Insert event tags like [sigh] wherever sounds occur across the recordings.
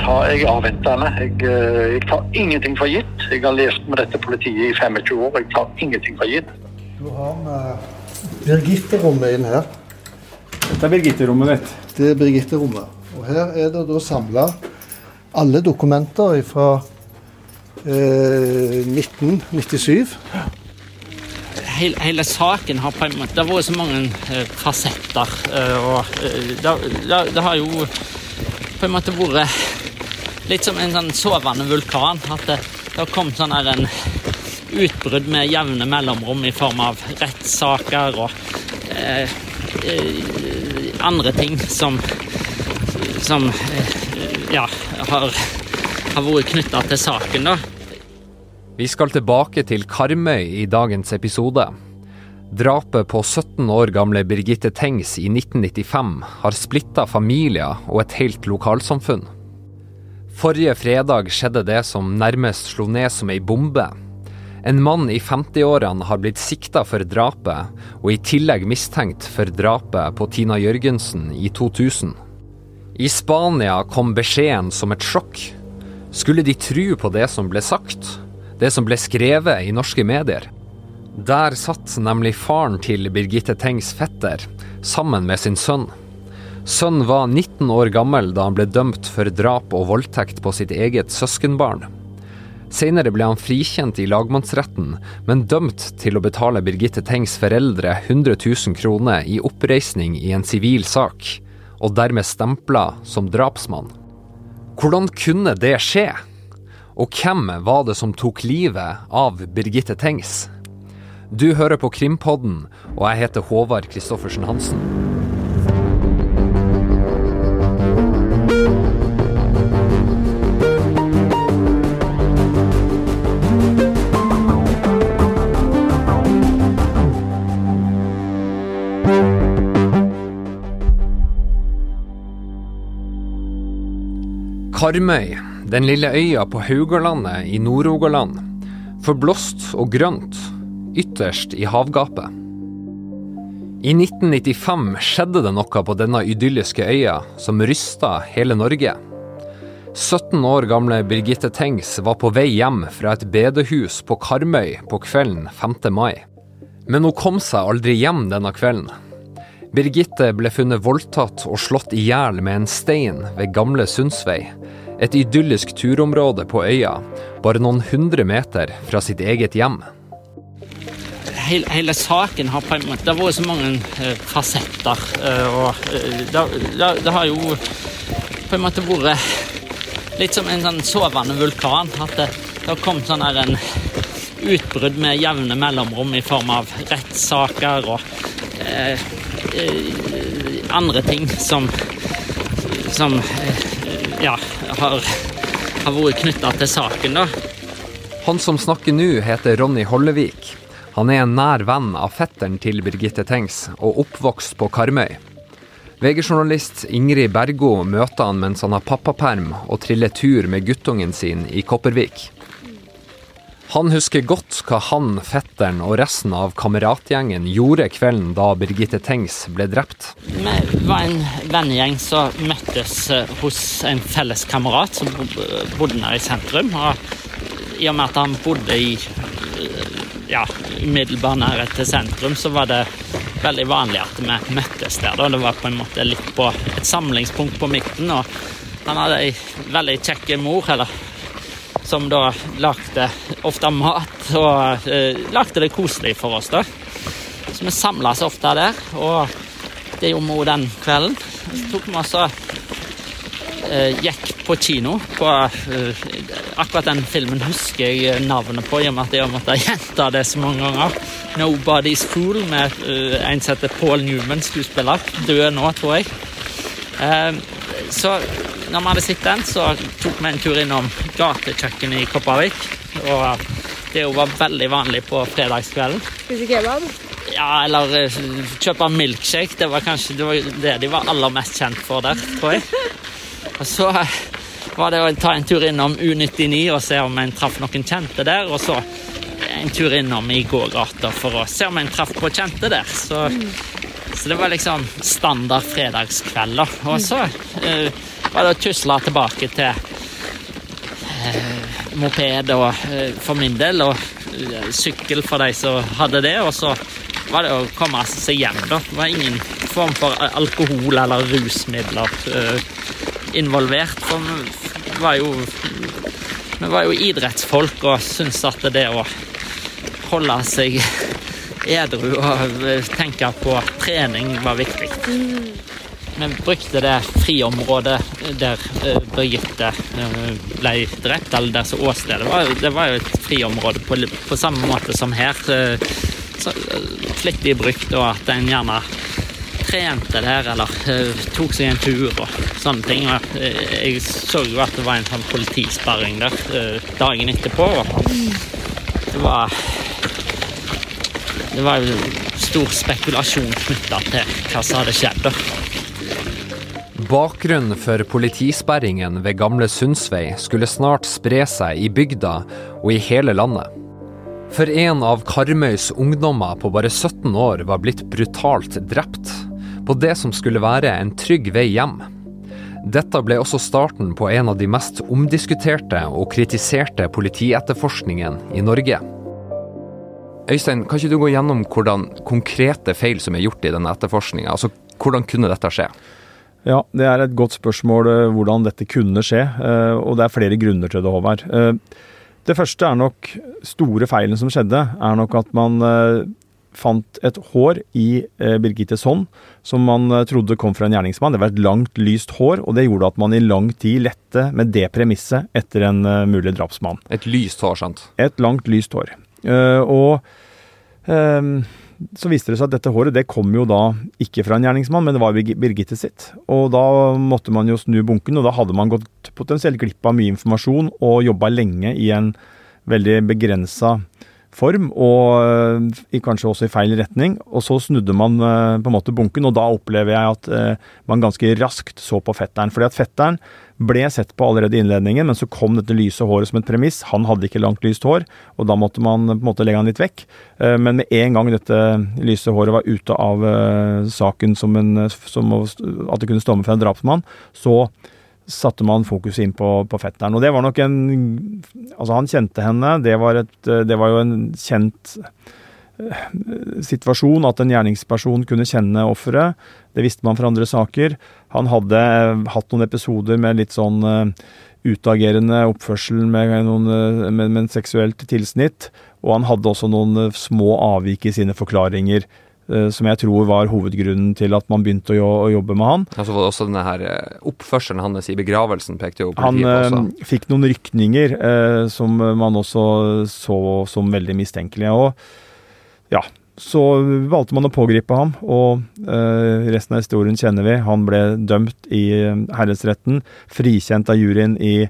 tar, jeg er avventende. Jeg, eh, jeg tar ingenting for gitt. Jeg har levd med dette politiet i 25 år. Jeg tar ingenting for gitt. Du har med Birgitte-rommet inn her. Dette er Birgitte-rommet ditt. Det er Birgitte-rommet. Og her er det da samla alle dokumenter fra eh, 1997. hele, hele saken har på en måte Det har vært så mange eh, fasetter. eh, og eh, det, det, det har jo på en måte vært litt som en sånn sovende vulkan. At det, det har kommet sånn en utbrudd med jevne mellomrom i form av rettssaker og eh, eh, andre ting som som eh, ja, har, har vært knytta til saken, da. Vi skal tilbake til Karmøy i dagens episode. Drapet på 17 år gamle Birgitte Tengs i 1995 har splitta familier og et helt lokalsamfunn. Forrige fredag skjedde det som nærmest slo ned som ei bombe. En mann i 50-årene har blitt sikta for drapet, og i tillegg mistenkt for drapet på Tina Jørgensen i 2000. I Spania kom beskjeden som et sjokk. Skulle de tro på det som ble sagt? Det som ble skrevet i norske medier? Der satt nemlig faren til Birgitte Tengs fetter, sammen med sin sønn. Sønnen var 19 år gammel da han ble dømt for drap og voldtekt på sitt eget søskenbarn. Senere ble han frikjent i lagmannsretten, men dømt til å betale Birgitte Tengs foreldre 100 000 kroner i oppreisning i en sivil sak, og dermed stempla som drapsmann. Hvordan kunne det skje? Og hvem var det som tok livet av Birgitte Tengs? Du hører på Krimpodden, og jeg heter Håvard Christoffersen Hansen. Karmøy, den lille øya på Haugalandet i Nord-Rogaland. Forblåst og grønt, ytterst i havgapet. I 1995 skjedde det noe på denne idylliske øya som rysta hele Norge. 17 år gamle Birgitte Tengs var på vei hjem fra et bedehus på Karmøy på kvelden 5. mai. Men hun kom seg aldri hjem denne kvelden. Birgitte ble funnet voldtatt og slått i hjel med en stein ved Gamle Sundsvei, et idyllisk turområde på øya, bare noen hundre meter fra sitt eget hjem. hele, hele saken har på en måte Det har vært så mange eh, fasetter. eh, og eh, det, det, det har jo på en måte vært litt som en sånn sovende vulkan. At det, det har kommet sånn her en utbrudd med jevne mellomrom i form av rettssaker og eh, andre ting som som eh, ja, har, har vært knytta til saken, da. Han som snakker nå, heter Ronny Hollevik. Han er en nær venn av fetteren til Birgitte Tengs, og oppvokst på Karmøy. VG-journalist Ingrid Bergo møter han mens han har pappaperm og triller tur med guttungen sin i Kopervik. Han husker godt hva han, fetteren og resten av kameratgjengen gjorde kvelden da Birgitte Tengs ble drept. Vi var en vennegjeng som møttes eh, hos en felles kamerat som bodde nede i sentrum. Og I og med at han bodde i ja, umiddelbar nærhet til sentrum, så var det veldig vanlig at vi møttes der. Det var på en måte litt på et samlingspunkt på midten. og Han hadde ei veldig kjekk mor, eller som da lagde ofte mat og eh, lagde det koselig for oss. da. Så vi samles ofte der, og det gjorde vi òg den kvelden. Så tok vi også eh, gikk på kino. På, eh, akkurat den filmen husker jeg navnet på, i og med at jeg har måttet gjenta det så mange ganger. 'Nobody's Fool' med eh, en som heter Paul Newman, skuespiller. Død nå, tror jeg. Eh, så når vi hadde sett den, så tok vi en tur innom gatekjøkkenet i Kopervik. Og det jo var veldig vanlig på fredagskvelden. Spise kebab. Ja, eller eh, kjøpe milkshake. Det var kanskje det, var det de var aller mest kjent for der, tror jeg. [laughs] Og så eh, var det å ta en tur innom U99 og se om en traff noen kjente der. Og så en tur innom i gågata for å se om en traff på kjente der. Så, så det var liksom standard fredagskveld. da. Og så uh, var det å tusle tilbake til uh, moped og uh, for min del, og sykkel for de som hadde det. Og så var det å komme seg hjem, da. Det var ingen form for alkohol eller rusmidler involvert. For vi var jo, vi var jo idrettsfolk og syntes at det å holde seg edru og eh, tenke på trening var viktig. Vi brukte det friområdet der eh, Birgitte eh, ble drept, eller der som åstedet var. Det var jo et friområde på, på samme måte som her. flittig brukt, og at en gjerne trente der eller tok seg en tur og sånne ting. Jeg så jo at det var en sånn politisperring der dagen etterpå. Det var Det var jo stor spekulasjon knytta til hva som hadde skjedd. Bakgrunnen for politisperringen ved Gamle Sundsvei skulle snart spre seg i bygda og i hele landet. For en av Karmøys ungdommer på bare 17 år var blitt brutalt drept på det som skulle være en trygg vei hjem. Dette ble også starten på en av de mest omdiskuterte og kritiserte politietterforskningen i Norge. Øystein, kan ikke du gå gjennom hvordan konkrete feil som er gjort i denne etterforskninga? Altså, hvordan kunne dette skje? Ja, det er et godt spørsmål eh, hvordan dette kunne skje, eh, og det er flere grunner til det, Håvard. Eh, Det første er nok store feilen som skjedde, er nok at man fant et hår i Birgittes hånd som man trodde kom fra en gjerningsmann. Det var et langt, lyst hår, og det gjorde at man i lang tid lette med det premisset etter en mulig drapsmann. Et lyst hår, sant? Et langt, lyst hår. Eh, og ehm, så viste det seg at dette håret det kom jo da ikke fra en gjerningsmann, men det var Birgitte sitt. Og da måtte man jo snu bunken, og da hadde man gått potensielt glipp av mye informasjon og jobba lenge i en veldig begrensa form, og eh, kanskje også i feil retning. Og så snudde man eh, på en måte bunken, og da opplever jeg at eh, man ganske raskt så på fetteren. Fordi at fetteren ble sett på allerede i innledningen, men så kom dette lyse håret som et premiss. Han hadde ikke langt, lyst hår, og da måtte man på en måte legge han litt vekk. Men med en gang dette lyse håret var ute av saken som, en, som at det kunne stamme fra en drapsmann, så satte man fokuset inn på, på fetteren. Og det var nok en Altså, han kjente henne. Det var, et, det var jo en kjent eh, situasjon at en gjerningsperson kunne kjenne offeret. Det visste man fra andre saker. Han hadde eh, hatt noen episoder med litt sånn eh, utagerende oppførsel med, noen, med, med en seksuelt tilsnitt. Og han hadde også noen små avvik i sine forklaringer, som jeg tror var hovedgrunnen til at man begynte å, jobbe med han. Altså var det også denne her eh, Oppførselen hans i begravelsen pekte jo Han politiet på også. Han fikk noen rykninger eh, som man også så som veldig mistenkelige. Og ja, så valgte man å pågripe ham, og eh, resten av historien kjenner vi. Han ble dømt i eh, herredsretten, frikjent av juryen i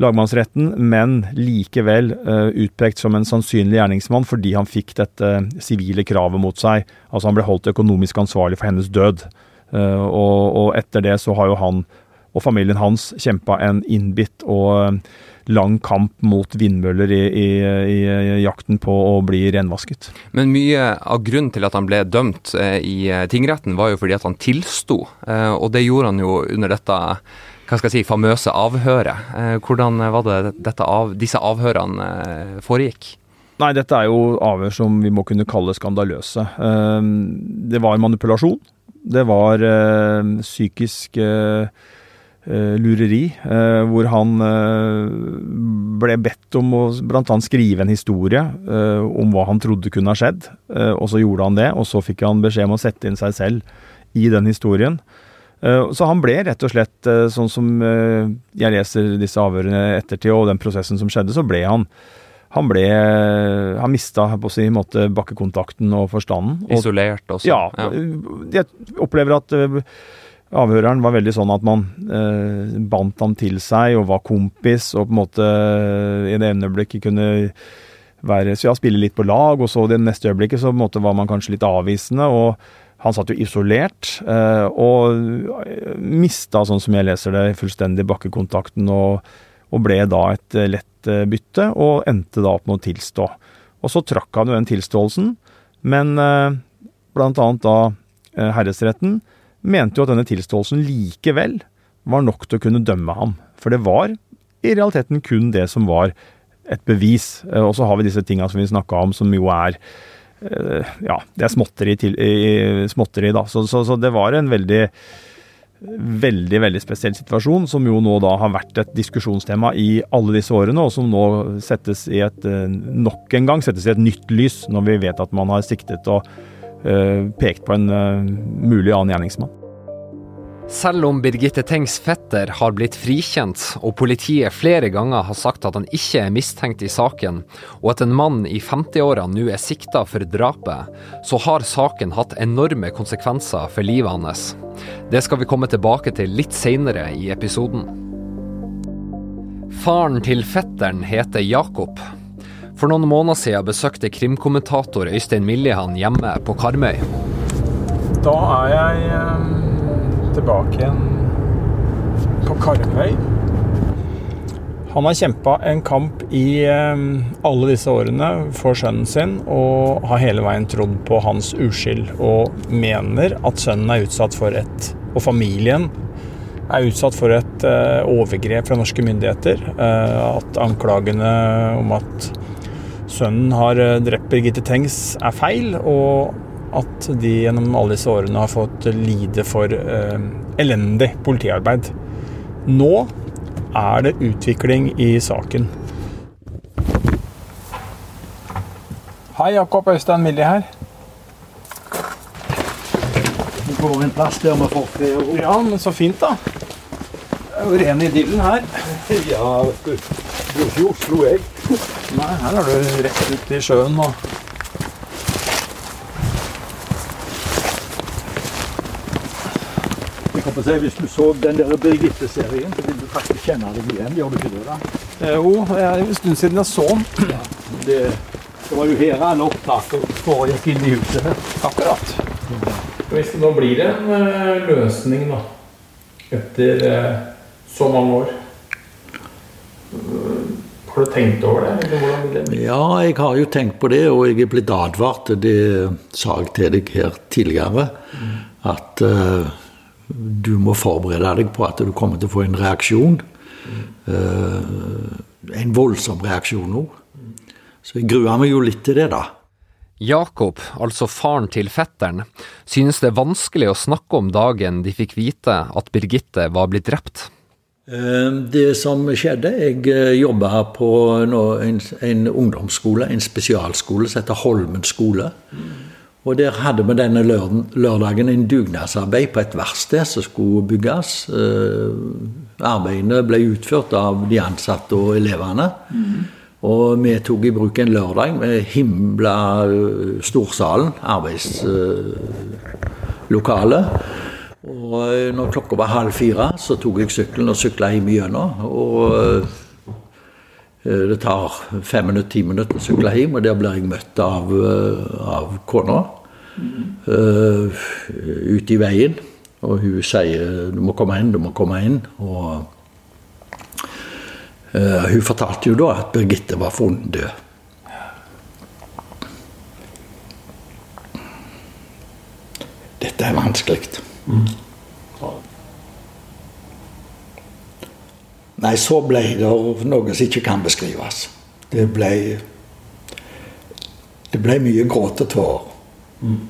lagmannsretten, men likevel eh, utpekt som en sannsynlig gjerningsmann fordi han fikk dette sivile kravet mot seg. Altså han ble holdt økonomisk ansvarlig for hennes død. Eh, og, og etter det så har jo han og familien hans kjempa en innbitt og eh, lang kamp mot vindmøller i, i, i, jakten på å bli renvasket. Men mye av grunnen til at han ble dømt i tingretten, var jo fordi at han tilsto. Og det gjorde han jo under dette hva skal jeg si, famøse avhøret. Eh, hvordan var det av, disse avhørene eh, foregikk? Nei, dette er jo avhør som vi må kunne kalle skandaløse. Eh, Det var manipulasjon. Det var psykisk lureri, hvor han ble bedt om å bl.a. skrive en historie om hva han trodde kunne ha skjedd, og så gjorde han det, og så fikk han beskjed om å sette inn seg selv i den historien. Eh, Så han ble rett og slett, eh, sånn som eh, jeg leser disse avhørene ettertid, og den prosessen som skjedde, så ble han han ble Han mista på sin måte bakkekontakten og forstanden. Og, Isolert også? ja, jeg opplever at avhøreren var veldig sånn at man eh, bandt ham til seg og var kompis, og på en måte i det ene øyeblikket kunne være, så ja, spille litt på lag, og så det neste øyeblikket så på en måte var man kanskje litt avvisende. og han satt jo isolert, eh, og mista, sånn som jeg leser det, fullstendig bakkekontakten, og, og ble da et eh, lett eh, bytte, og endte da opp med å tilstå. Og så trakk han jo den tilståelsen, men eh, blant annet da eh, herresretten mente jo at denne tilståelsen likevel var nok til å kunne dømme ham. For det var i realiteten kun det som var et bevis. Eh, og så har vi disse tinga som vi snakka om, som jo er eh, Ja, det er småtteri, til, småtteri da. Så, så, så, det var en veldig veldig veldig spesiell situasjon, som jo nå da har vært et diskusjonstema i alle disse årene, og som nå settes i et eh, nok en gang settes i et nytt lys, når vi vet at man har siktet og uh, pekt på en mulig annen gjerningsmann. Selv om Birgitte Tengs fetter har blitt frikjent, og politiet flere ganger har sagt at han ikke er mistenkt i saken, og at en mann i 50-åra nå er sikta for drapet, så har saken hatt enorme konsekvenser for livet hans. Det skal vi komme tilbake til litt seinere i episoden. Faren til fetteren heter Jakob. For noen måneder siden besøkte krimkommentator Øystein Miljehan hjemme på Karmøy. Da er jeg eh, tilbake igjen på Karmøy. Han har kjempa en kamp i ehm, alle disse årene for sønnen sin, og har hele veien trodd på hans uskyld. Og mener at sønnen er utsatt for et Og familien er utsatt for et uh, overgrep fra norske myndigheter. Uh, at anklagene om at sønnen har uh, drept Birgitte Tengs er feil. Og at de gjennom alle disse årene har fått lide for eh, elendig politiarbeid. Nå er det utvikling i saken. Hei, Jakob Øystein Millie her. Vi får en plass der vi får fred og ro. Ja, men så fint, da. Det er jo ren idyllen her. Ja, vet du. Bor ikke i Oslo, jeg. Nei, her er du rett ut i sjøen og Jeg Hvis du så den der Birgitte-serien, så vil du faktisk kjenne deg igjen. Gjør du ikke det? da? Eh, jo, det er en stund siden jeg så den. Ja, det, det var jo her alle opptakene foregikk inn i huset. Akkurat. Hvis det nå blir det en uh, løsning, da. Etter uh, så mange år. Uh, har du tenkt over det? det ja, jeg har jo tenkt på det, og jeg er blitt advart. Det sa jeg til deg her tidligere. Mm. At du må forberede deg på at du kommer til å få en reaksjon. Uh, en voldsom reaksjon nå. Så jeg gruer meg jo litt til det, da. Jakob, altså faren til fetteren, synes det er vanskelig å snakke om dagen de fikk vite at Birgitte var blitt drept. Eh, det som skjedde Jeg eh, jobba på en, ungdomsskole, en spesialskole som heter Holmen skole. Og der hadde vi denne lørdagen en dugnadsarbeid på et verksted som skulle bygges. Eh, arbeidene ble utført av de ansatte og elevene. Mm. Og vi tok i bruk en lørdag med himla eh, storsalen, arbeidslokalet. Og eh, når klokka var halv fire, så tok jeg sykkelen og sykla hjem igjennom. Og det tar fem minutter, ti minutter å sykle hjem, og der blir jeg møtt av, eh, av kona uh, ute i veien. Og hun sier 'du må komme inn, du må komme inn'. Og uh, hun fortalte jo da at Birgitte var funnet død. Dette er vanskelig. Mm. Nei, så ble det noe som ikke kan beskrives. Det ble Det ble mye gråt og tårer. Mm.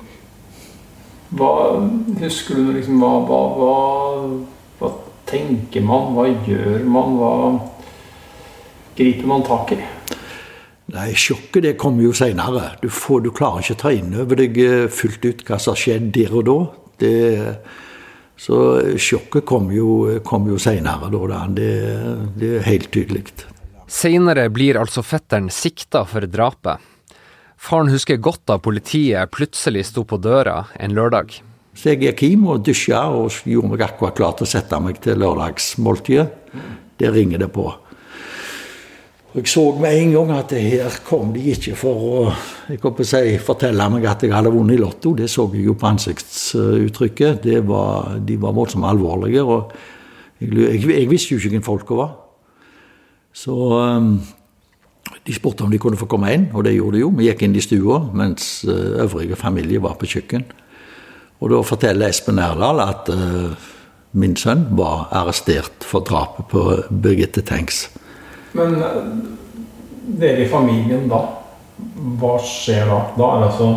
Hva husker du liksom hva, hva, hva, hva, tenker man? Hva gjør man? Hva griper man tak i? Nei, Sjokket det kommer jo seinere. Du, du, klarer ikke å ta inn over deg eh, fullt ut hva som har skjedd der og da. Det så sjokket kom jo, kom jo seinere, da. Det, det er helt tydelig. Seinere blir altså fetteren sikta for drapet. Faren husker godt da politiet plutselig sto på døra en lørdag. Så jeg gikk hjem og dusja og gjorde meg akkurat klar til å sette meg til lørdagsmåltidet. Der ringer det på. Jeg så med en gang at her kom de ikke for å jeg å si, fortelle meg at jeg hadde vunnet i Lotto. Det så jeg jo på ansiktsuttrykket. Var, de var voldsomt alvorlige. og jeg, jeg, jeg, visste jo ikke hvem folka var. Så um, de spurte om de kunne få komme inn, og det gjorde de jo. Vi gikk inn i stua mens uh, øvrige familie var på kjøkken. Og da forteller Espen Erdal at uh, min sønn, var arrestert for drapet på Birgitte Tengs. Men dere i familien da, hva skjer da? Da er det altså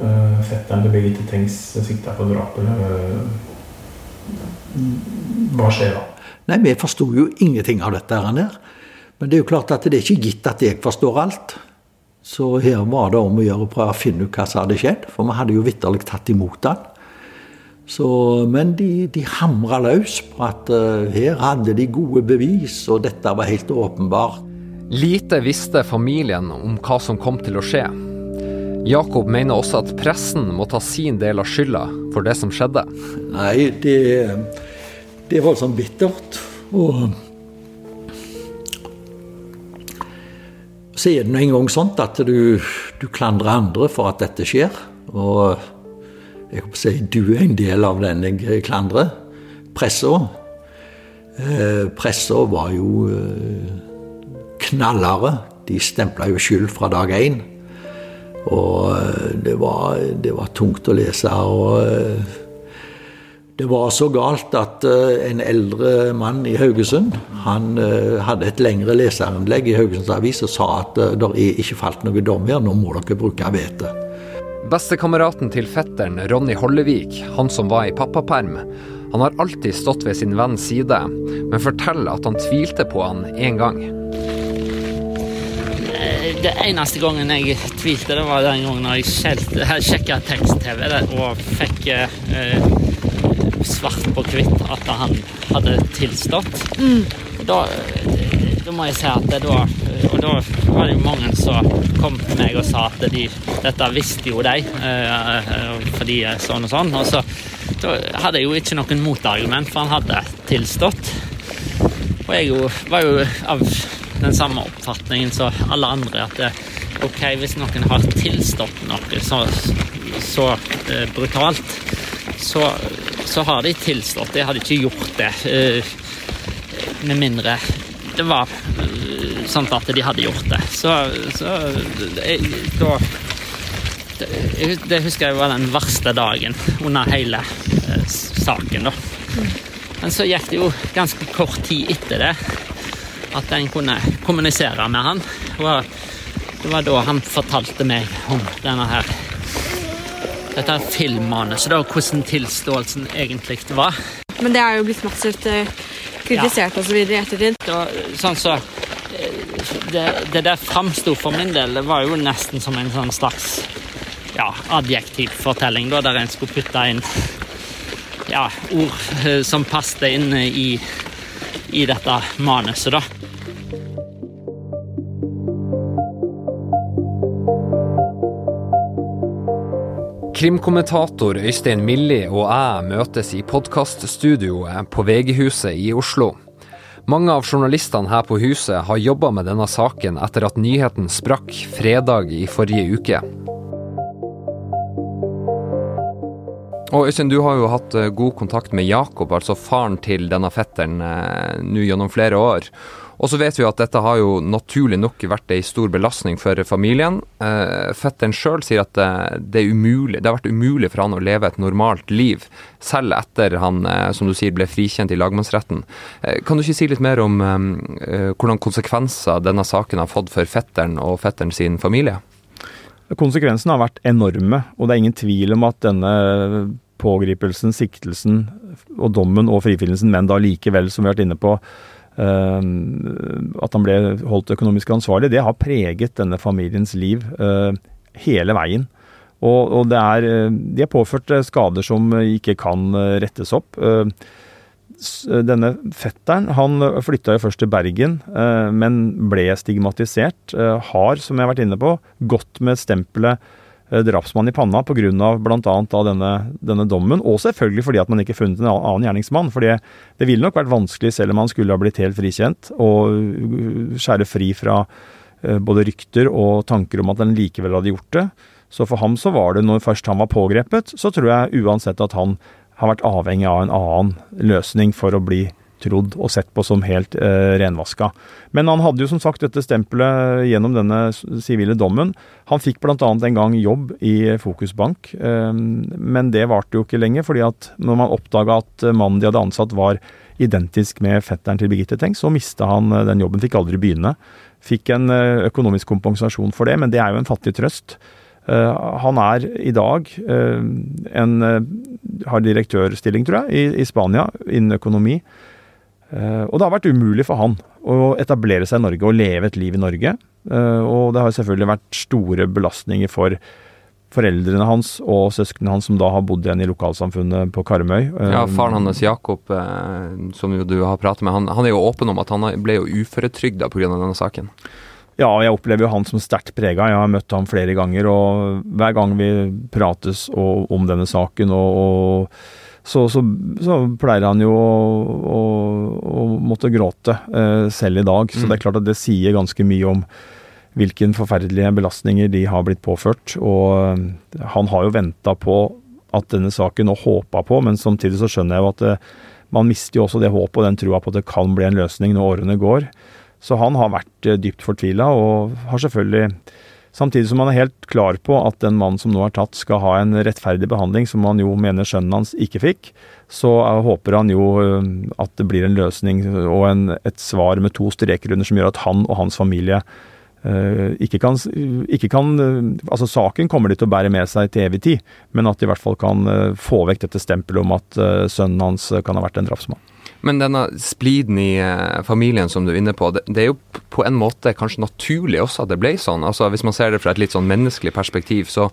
uh, fetteren til Birgitte Tengs sikta for drapet. Uh, hva skjer da? Nei, Vi forsto jo ingenting av dette. her. Men det er jo klart at det er ikke gitt at jeg forstår alt. Så her var det om å gjøre å prøve å finne ut hva som hadde skjedd. For vi hadde jo vitterlig tatt imot han. Så, men de, de hamra løs på at uh, her hadde de gode bevis, og dette var helt åpenbart. Lite visste familien om hva som kom til å skje. Jakob mener også at pressen må ta sin del av skylda for det som skjedde. Nei, det, det er voldsomt bittert. Og så er det nå engang sånn at du, du, klandrer andre for at dette skjer. Og jeg håper å si du er en del av den jeg klandrer. Pressa. Eh, Pressa var jo eh, knallharde. De stempla jo skyld fra dag én. Og eh, det var, det var, tungt å lese. og eh, det var så galt at eh, en eldre mann i Haugesund han hadde et lengre leserinnlegg i Haugesunds Avis og sa at det er ikke falt noen dom her, nå må dere bruke hvete. Bestekameraten til fetteren, Ronny Hollevik, han som var i pappaperm, han har alltid stått ved sin venns side, men forteller at han tvilte på han én gang det eneste gangen jeg tvilte, det var den gangen jeg sjekka tekst-TV og fikk eh, svart på hvitt at han hadde tilstått. Mm. Da, da, må jeg si at det da Og da var det jo mange som kom til meg og sa at de, dette visste jo de, eh, fordi sånn og sånn. Og så da hadde jeg jo ikke noen motargument, for han hadde tilstått. Og jeg jo, var jo av den samme oppfatningen som alle andre. At det, ok, hvis noen har tilstått noe så, så uh, brutalt, så, så, har de tilstått. Jeg hadde ikke gjort det uh, med mindre det var uh, sånn at de hadde gjort det. Så, så da det, det husker jeg var den verste dagen under hele saken, da. Men så gikk det jo ganske kort tid etter det at en kunne kommunisere med han. Det var da han fortalte meg om denne her dette filmmanuset, og hvordan tilståelsen egentlig var. Men det er jo blitt massivt eh, kritisert ja. osv. i ettertid. Sånn så, eh, det, det der framsto for min del det var jo nesten som en sånn slags ja, adjektivfortelling, da, der en skulle putte inn ja, ord eh, som passet inn i, i dette manuset, da. Krimkommentator Øystein Milli og jeg møtes i podkaststudioet på VG-huset i Oslo. Mange av journalistene her på huset har jobba med denne saken etter at nyheten sprakk fredag i forrige uke. Og Øystein, du har jo hatt eh, god kontakt med Jakob, altså faren til denne fetteren, eh, nå gjennom flere år. Og så vet vi at dette har jo naturlig nok vært ei stor belastning for familien. Eh, fetteren sjøl sier at det, det, umulig, det har vært umulig for han å leve et normalt liv, selv etter han, eh, som du sier, ble frikjent i lagmannsretten. Eh, kan du ikke si litt mer om eh, hvordan konsekvenser denne saken har fått for fetteren og fetteren sin familie? Konsekvensene har vært enorme, og det er ingen tvil om at denne pågripelsen, siktelsen og dommen og frifinnelsen, men da likevel, som vi har vært inne på, Eh, at han ble holdt økonomisk ansvarlig, det har preget denne familiens liv eh, hele veien. Og, og er, eh, de er påført skader som ikke kan rettes opp. Denne fetteren han flytta jo først til Bergen, men ble stigmatisert. Har, som jeg har vært inne på, gått med stempelet Eh, drapsmann i panna pga. bl.a. denne, denne dommen, og selvfølgelig fordi at man ikke funnet en annen gjerningsmann. For det ville nok vært vanskelig, selv om han skulle ha blitt helt frikjent, å uh, skjære fri fra uh, både rykter og tanker om at han likevel hadde gjort det. Så for ham så var det, når først han var pågrepet, så tror jeg uansett at han har vært avhengig av en annen løsning for å bli trodd og sett på som helt eh, renvaska. Men han hadde jo som sagt dette stempelet gjennom denne sivile dommen. Han fikk bl.a. en gang jobb i Fokusbank, eh, men det varte jo ikke lenge. fordi at når man oppdaga at mannen de hadde ansatt var identisk med fetteren til Birgitte Tengs, så mista han eh, den jobben, fikk aldri begynne. Fikk en eh, økonomisk kompensasjon for det, men det er jo en fattig trøst. Uh, han er i dag en har direktørstilling, tror jeg, i, i Spania innen økonomi. Og det har vært umulig for han å etablere seg i Norge og leve et liv i Norge. og det har selvfølgelig vært store belastninger for foreldrene hans og søsknene hans som da har bodd igjen i lokalsamfunnet på Karmøy. Ja, Faren hans Jakob, som jo du har pratet med, han, han, er jo åpen om at han ble jo uføretrygda pga. denne saken. Ja, jeg opplever jo han som sterkt prega. Jeg har møtt ham flere ganger, og hver gang vi prates og, om denne saken, og, og så, så, så, pleier han jo å, å, å måtte gråte eh, selv i dag. Så mm. det er klart at det sier ganske mye om hvilke forferdelige belastninger de har blitt påført. Og eh, han har jo venta på at denne saken, og håpa på, men samtidig så skjønner jeg jo at det, eh, man mister jo også det håpet og den trua på at det kan bli en løsning når årene går. Så han har vært eh, dypt fortvila, og har selvfølgelig Samtidig som han er helt klar på at den mannen som nå er tatt, skal ha en rettferdig behandling, som han jo mener sønnen hans ikke fikk, så håper han jo eh, at det blir en løsning og en, et svar med to streker under som gjør at han og hans familie uh, ikke, kan, ikke kan Altså, saken kommer de til å bære med seg til evig tid, men at de i hvert fall kan få vekk dette stempelet om at sønnen hans kan ha vært en drapsmann. Men denne spliden i eh, familien som du er inne på, det, er jo på en måte kanskje naturlig også at det ble sånn. Altså Hvis man ser det fra et litt sånn menneskelig perspektiv, så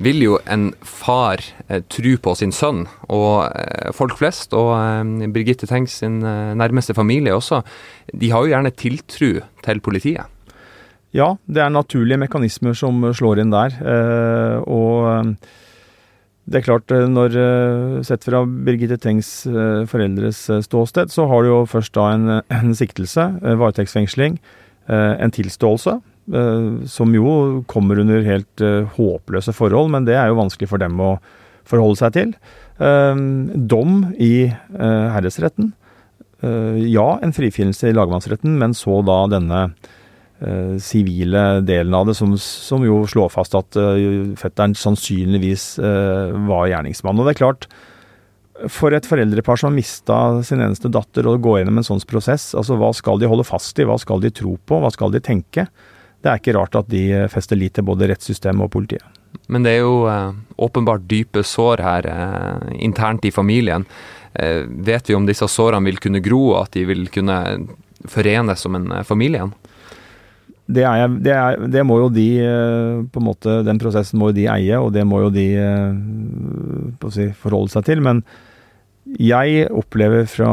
vil jo en far eh, tro på sin sønn. Og eh, folk flest, og eh, Birgitte Tengs sin nærmeste familie også, de har jo gjerne tiltro til politiet. Ja, det er naturlige mekanismer som slår inn der. Og det er klart, eh, når eh, Sett fra Birgitte Tengs eh, foreldres ståsted, så har du jo først da en, [clears throat] en siktelse, varetektsfengsling, en tilståelse, som jo kommer under helt håpløse forhold, men det er jo vanskelig for dem å forholde seg til. Dom i herresretten. Ja, en frifinnelse i lagmannsretten, men så da denne sivile uh, delen av det, som, som, jo slår fast at uh, fetteren sannsynligvis uh, var gjerningsmann. Og det er klart, for et foreldrepar som har mista sin eneste datter og går gjennom en sånn prosess, altså hva skal de holde fast i, hva skal de tro på, hva skal de tenke? Det er ikke rart at de fester lit til både rettssystemet og politiet. Men det er jo åpenbart dype sår her internt i familien. vet vi om disse sårene vil kunne gro, og at de vil kunne forenes som en familie igjen? Det, er, det, er, det, må jo de eh, på en måte, Den prosessen må jo de eie, og det må jo de eh, si, forholde seg til. Men jeg opplever fra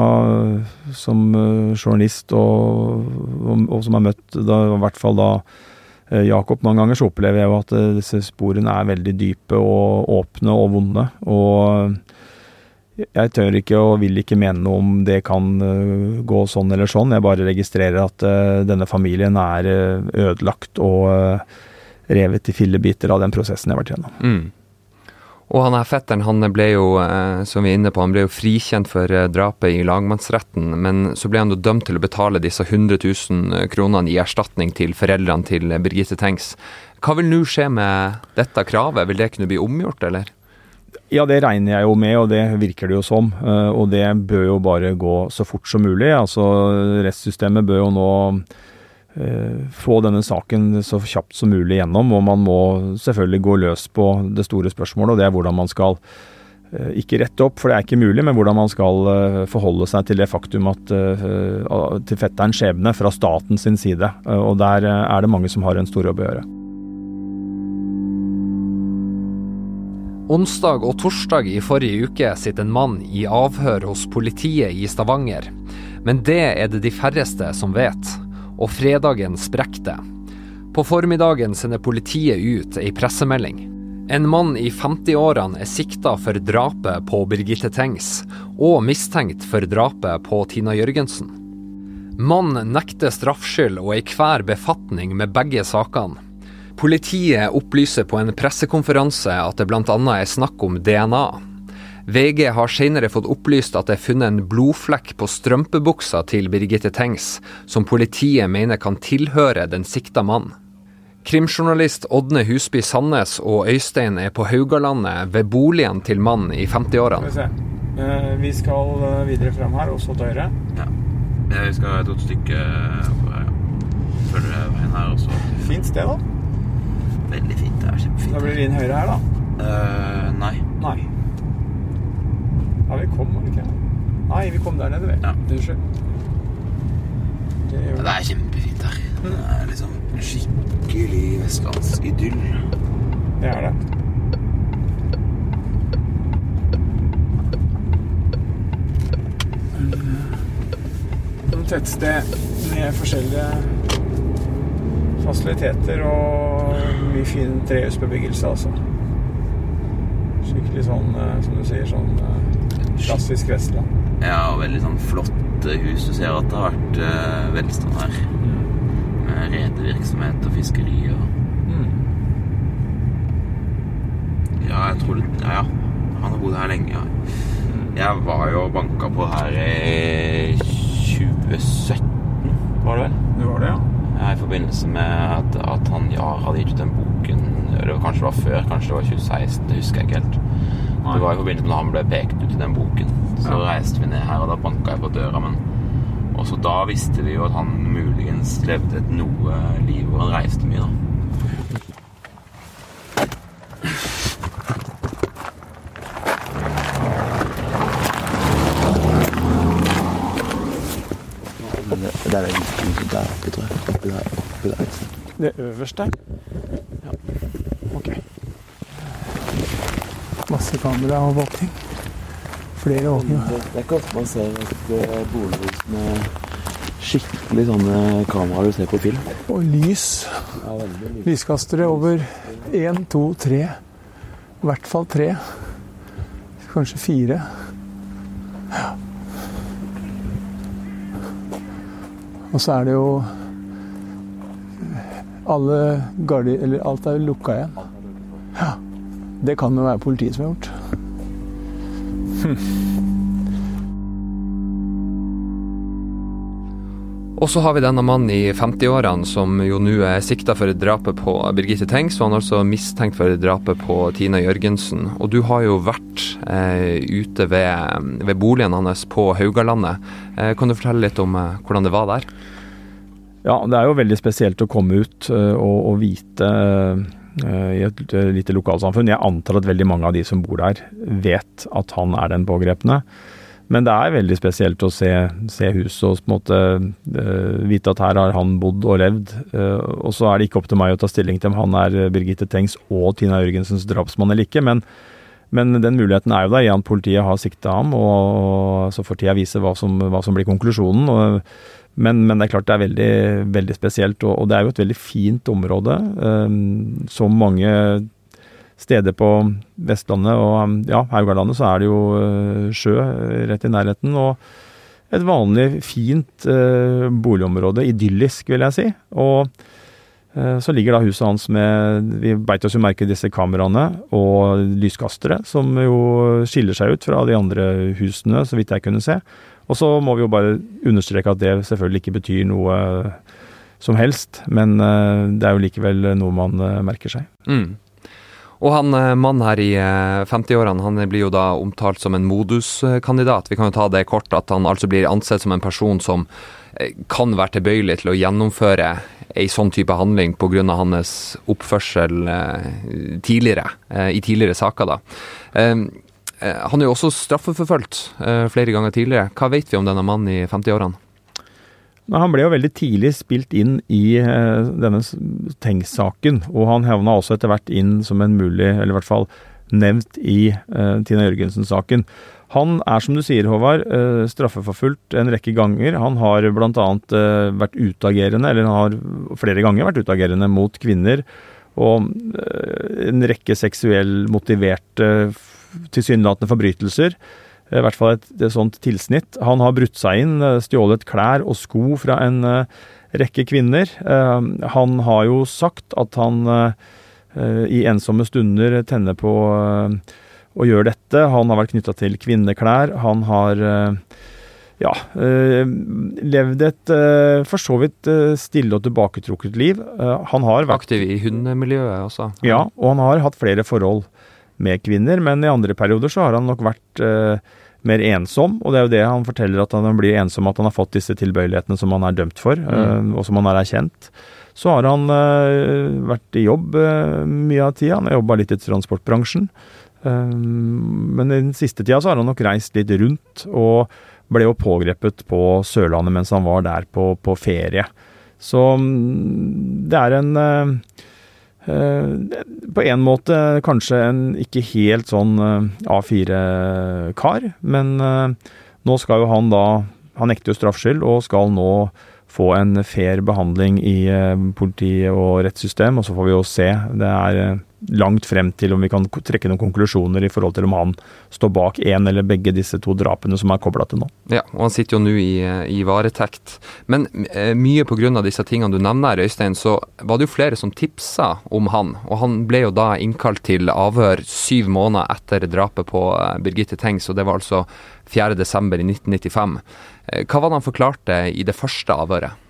som eh, journalist, og, og, og som har møtt da, i hvert fall da Jakob mange ganger, så opplever jeg jo at disse sporene er veldig dype og åpne og vonde. Og jeg tør ikke og vil ikke mene noe om det kan uh, gå sånn eller sånn. Jeg bare registrerer at uh, denne familien er uh, ødelagt og revet i fillebiter av den prosessen jeg har vært gjennom. Mm. Og han her fetteren han ble jo, som vi er inne på, han ble jo frikjent for drapet i lagmannsretten, men så ble han jo dømt til å betale disse 100 000 kronene i erstatning til foreldrene til Birgitte Tengs. Hva vil nå skje med dette kravet, vil det kunne bli omgjort, eller? Ja, det regner jeg jo med, og det virker det jo som. Eh, og det bør jo bare gå så fort som mulig. Altså, Rettssystemet bør jo nå eh, få denne saken så kjapt som mulig gjennom, og man må selvfølgelig gå løs på det store spørsmålet, og det er hvordan man skal eh, ikke rette opp, for det er ikke mulig, men hvordan man skal forholde seg til det faktum at til fetterens skjebne fra statens side. Og der er det mange som har en stor jobb å gjøre. Onsdag og torsdag i forrige uke sitter en mann i avhør hos politiet i Stavanger. Men det er det de færreste som vet. Og fredagen sprekker det. På formiddagen sender politiet ut ei pressemelding. En mann i 50-årene er sikta for drapet på Birgitte Tengs, og mistenkt for drapet på Tina Jørgensen. Mannen nekter straffskyld og enhver befatning med begge sakene. Politiet opplyser på en pressekonferanse at det bl.a. er snakk om DNA. VG har senere fått opplyst at det er funnet en blodflekk på strømpebuksa til Birgitte Tengs, som politiet mener kan tilhøre den sikta mannen. Krimjournalist Ådne Husby Sandnes og Øystein er på Haugalandet ved boligen til mannen i 50-årene. Vi se. Eh, Vi skal eh, videre frem her, og så til høyre. Ja. Vi skal et godt stykke oppover. Veien her også. Fint sted, da. Veldig fint. Det er kjempefint. Da blir det inn høyre her, da. Uh, nei. Nei. Ja, vi kom, vi ikke? Nei, vi kom der nede, vi. Ja. Unnskyld. Det gjør Det er kjempefint her. Det er liksom skikkelig vestlandsidyll. Det er det. Et tettsted med forskjellige fasiliteter og mye fin trehusbebyggelse, altså. Skikkelig sånn, eh, som du sier, sånn eh, klassisk Vestland. Ja, og veldig sånn flotte hus. Du ser at det har vært eh, velstand her. Med redevirksomhet og fiskeri og Ja, jeg tror det Ja, ja. Han har bodd her lenge, ja. Jeg var jo og banka på her i 2017, var det vel? Det var det, ja. Ja, I forbindelse med at, at han Jahr hadde gitt ut den boken eller Kanskje det var før, kanskje det var 2016, det husker jeg ikke helt. Det var i forbindelse med at han ble pekt ut i den boken. Så reiste vi ned her, og da banka jeg på døra. Men også da visste vi jo at han muligens levde et noe liv hvor han reiste mye, da. Det er det der oppe, tror jeg. Oppi der. Oppi der. Det øverste? Ja. Ok. Masse kamera og våkning. Flere våkninger. Det det er ikke ofte man ser et eh, bolighus med skikkelig sånne kameraer du ser på film. Og lys. Lyskastere over én, to, tre. I hvert fall tre. Kanskje fire. Ja. Og så er det jo alle gardi... Eller alt er lukka igjen. Ja. Det kan jo være politiet som har gjort. Og så har vi denne mannen i 50-årene som jo nå er sikta for drapet på Birgitte Tengs, og han er altså mistenkt for drapet på Tina Jørgensen. Og du har jo vært eh, ute ved, ved boligen hans på Haugalandet. Eh, kan du fortelle litt om eh, hvordan det var der? Ja, det er jo veldig spesielt å komme ut eh, og, og vite eh, i et eh, lite lokalsamfunn. Jeg antar at veldig mange av de som bor der, vet at han er den pågrepne. Men det er veldig spesielt å se, se huset og på en måte uh, vite at her har han bodd og levd. Uh, og så er det ikke opp til meg å ta stilling til om han er eh, Birgitte Tengs og Tina Jørgensens drapsmann eller ikke. Men, men den muligheten er jo der i at politiet har sikta ham, og, og så får tida vise hva som, hva som blir konklusjonen. Og, men, men det er klart det er veldig, veldig spesielt, og, og det er jo et veldig fint område. um, som mange steder på Vestlandet og ja, Haugalandet så er det jo eh, sjø rett i nærheten. Og et vanlig fint eh, boligområde. Idyllisk, vil jeg si. Og eh, så ligger da huset hans med Vi beit oss jo merke disse kameraene og lyskastere, som jo skiller seg ut fra de andre husene, så vidt jeg kunne se. Og så må vi jo bare understreke at det selvfølgelig ikke betyr noe som helst, men det er jo likevel noe man merker seg. Mm. Og han eh, mannen her i eh, 50-årene han blir jo da omtalt som en moduskandidat. Vi kan jo ta det kort at han altså blir ansett som en person som eh, kan være tilbøyelig til å gjennomføre ei sånn type handling pga. hans oppførsel eh, tidligere, eh, i tidligere saker. da. Eh, eh, han er jo også straffeforfulgt eh, flere ganger tidligere. Hva vet vi om denne mannen i 50-årene? Han ble jo veldig tidlig spilt inn i eh, denne Tengs-saken, og han havna også etter hvert inn som en mulig, eller i hvert fall nevnt i eh, Tina Jørgensen-saken. Han er, som du sier, Håvard, eh, straffeforfulgt en rekke ganger. Han har bl.a. Eh, vært utagerende, eller han har flere ganger vært utagerende mot kvinner. Og en rekke seksuell motiverte, tilsynelatende forbrytelser. I hvert fall et, et sånt tilsnitt. Han har brutt seg inn, eh, stjålet klær og sko fra en eh, rekke kvinner. Eh, Han har jo sagt at han i ensomme stunder tenner på å gjøre dette. Han har vært knytta til kvinneklær. Han har ja, levd et for så vidt stille og tilbaketrukket liv. Han har vært Aktiv i hundemiljøet også? Ja, og han har hatt flere forhold med kvinner, men i andre perioder så har han nok vært mer ensom, og det er jo det han forteller, at han blir ensom at han har fått disse tilbøyelighetene som han er dømt for, mm. og som han har erkjent. Så har han uh, vært i jobb uh, mye av tida. Han har jobba litt i transportbransjen. Men i den siste tida så har han nok reist litt rundt, og ble jo pågrepet på Sørlandet mens han var der på, på ferie. Så um, det er en på en måte kanskje en ikke helt sånn A4-kar, men nå skal jo han da Han nekter jo straffskyld og skal nå få en fair behandling i politiet politi og rettssystem, og så får vi jo se. Det er eh, langt frem til om vi kan trekke noen konklusjoner i forhold til om han står bak én eller begge disse to drapene som er kobla til nå. Ja, og han sitter jo nå i, eh, i varetekt. Men mye pga. disse tingene du nevner, Øystein, så var det jo flere som tipsa om han. Og han ble jo da innkalt til avhør syv måneder etter drapet på Birgitte Tengs, og det var altså 4.12.1995. Eh, hva var det han forklarte i det første avhøret?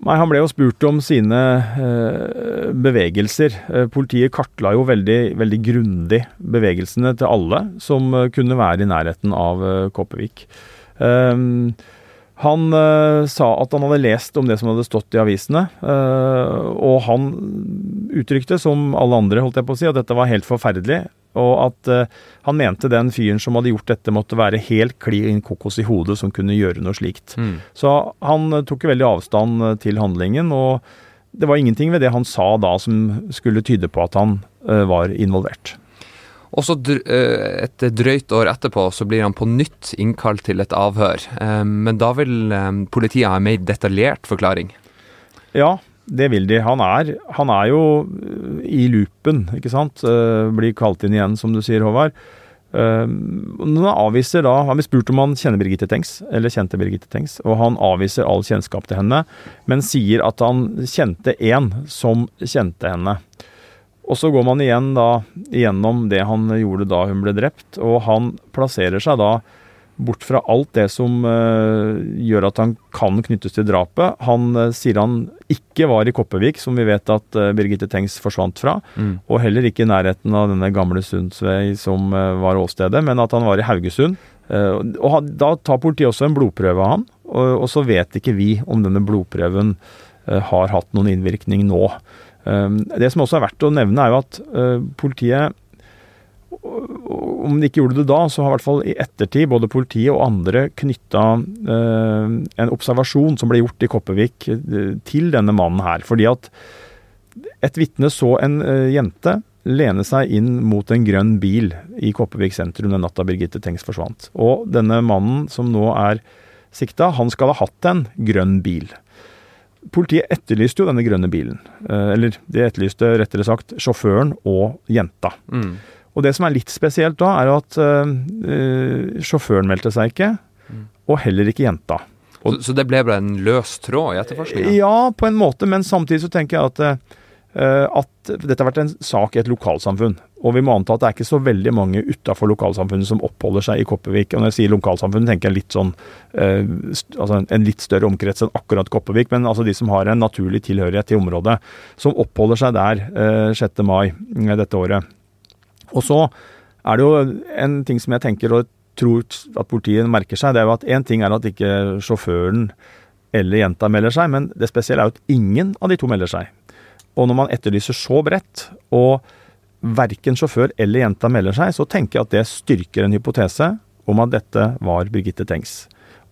Nei, Han ble jo spurt om sine eh, bevegelser. Eh, politiet kartla jo veldig, veldig grundig bevegelsene til alle som eh, kunne være i nærheten av eh, Kopervik. Eh, han sa at han hadde lest om det som hadde stått i avisene, uh, og han uttrykte, som alle andre, holdt jeg på å si, at dette var helt forferdelig. Og at uh, han mente den fyren som hadde gjort dette, måtte være helt klin kokos i hodet som kunne gjøre noe slikt. Mm. Så han tok veldig avstand til handlingen, og det var ingenting ved det han sa da som skulle tyde på at han var involvert. Og så eh, et drøyt år etterpå så blir han på nytt innkalt til et avhør. Eh, men da vil eh, politiet ha en mer detaljert forklaring? Ja, det vil de. Han er, han er jo i loopen, ikke sant. Blir kalt inn igjen, som du sier, Håvard. Han avviser da Han blir spurt om han kjenner Birgitte Tengs, eller kjente Birgitte Tengs, og han avviser all kjennskap til henne, men sier at han kjente én som kjente henne. Og så går man igjen da gjennom det han gjorde da hun ble drept, og han plasserer seg da bort fra alt det som uh, gjør at han kan knyttes til drapet. Han uh, sier han ikke var i Kopervik, som vi vet at uh, Birgitte Tengs forsvant fra, mm. og heller ikke i nærheten av denne gamle Sundsvei som var åstedet, men at han var i Haugesund. og Da tar politiet også en blodprøve av han, og, så vet ikke vi om denne blodprøven har hatt noen innvirkning nå. Det som også er verdt å nevne, er jo at eh, politiet om de ikke gjorde det da, så har i hvert fall i ettertid både politiet og andre knytta eh, en observasjon som ble gjort i Kopervik eh, til denne mannen her. Fordi at et vitne så en eh, jente lene seg inn mot en grønn bil i Kopervik sentrum den natta Birgitte Tengs forsvant. Og denne mannen som nå er sikta, han skal ha hatt en grønn bil. Politiet etterlyste jo denne grønne bilen. Eh, eller de etterlyste rettere sagt sjåføren og jenta. Mm. Og det som er litt spesielt da, er at øh, sjåføren meldte seg ikke, mm. og heller ikke jenta. Og, så, så, det ble bare en løs tråd i etterforskninga? Ja, på en måte, men samtidig så tenker jeg at øh, at dette har vært en sak i et lokalsamfunn. Og vi må anta at det er ikke så veldig mange utafor lokalsamfunnet som oppholder seg i Kopervik. Og når jeg sier lokalsamfunn, tenker jeg litt sånn øh, altså en litt større omkrets enn akkurat Kopervik, men altså de som har en naturlig tilhørighet til området. Som oppholder seg der eh, 6. mai dette året. Og så er det jo en ting som jeg tenker og tror at politiet merker seg, det er jo at én ting er at ikke sjåføren eller jenta melder seg, men det spesielle er jo at ingen av de to melder seg. Og når man etterlyser så bredt, og verken sjåfør eller jenta melder seg, så tenker jeg at det styrker en hypotese om at dette var Birgitte Tengs.